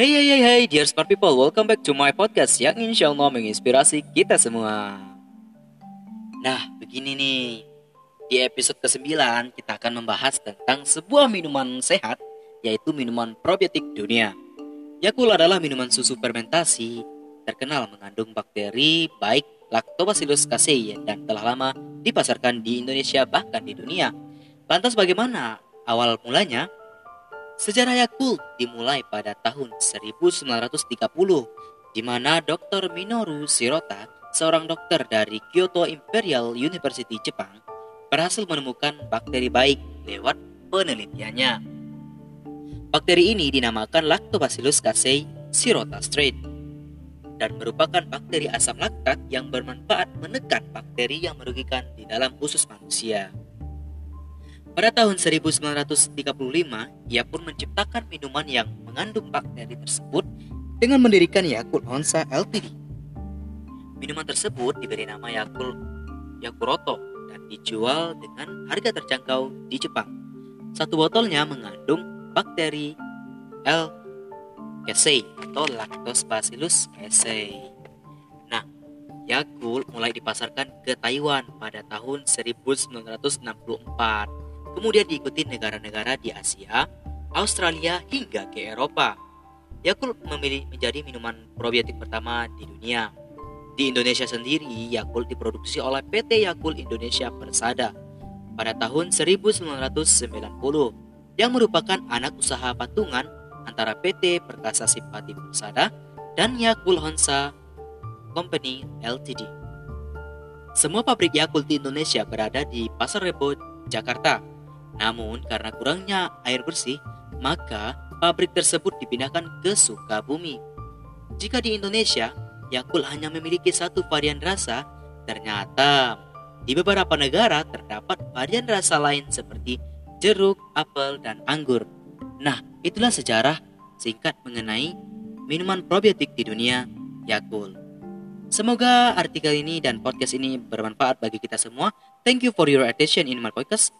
Hey hey hey hey dear smart people, welcome back to my podcast yang insya Allah menginspirasi kita semua. Nah, begini nih, di episode ke-9 kita akan membahas tentang sebuah minuman sehat, yaitu minuman probiotik dunia. Yakult adalah minuman susu fermentasi terkenal mengandung bakteri baik Lactobacillus casei dan telah lama dipasarkan di Indonesia bahkan di dunia. Lantas bagaimana awal mulanya? Sejarah Yakult dimulai pada tahun 1930 di mana Dr. Minoru Shirota, seorang dokter dari Kyoto Imperial University Jepang, berhasil menemukan bakteri baik lewat penelitiannya. Bakteri ini dinamakan Lactobacillus casei Shirota strain dan merupakan bakteri asam laktat yang bermanfaat menekan bakteri yang merugikan di dalam usus manusia. Pada tahun 1935, ia pun menciptakan minuman yang mengandung bakteri tersebut dengan mendirikan Yakult Honsa Ltd. Minuman tersebut diberi nama Yakult Yakuroto dan dijual dengan harga terjangkau di Jepang. Satu botolnya mengandung bakteri L. casei atau Lactobacillus casei. Nah, Yakult mulai dipasarkan ke Taiwan pada tahun 1964 kemudian diikuti negara-negara di Asia, Australia hingga ke Eropa. Yakult memilih menjadi minuman probiotik pertama di dunia. Di Indonesia sendiri, Yakult diproduksi oleh PT Yakult Indonesia Persada pada tahun 1990 yang merupakan anak usaha patungan antara PT Perkasa Simpati Persada dan Yakult Honsa Company Ltd. Semua pabrik Yakult di Indonesia berada di Pasar Rebo, Jakarta. Namun karena kurangnya air bersih, maka pabrik tersebut dipindahkan ke Sukabumi. Jika di Indonesia, Yakult hanya memiliki satu varian rasa, ternyata di beberapa negara terdapat varian rasa lain seperti jeruk, apel, dan anggur. Nah, itulah sejarah singkat mengenai minuman probiotik di dunia Yakult. Semoga artikel ini dan podcast ini bermanfaat bagi kita semua. Thank you for your attention in my podcast.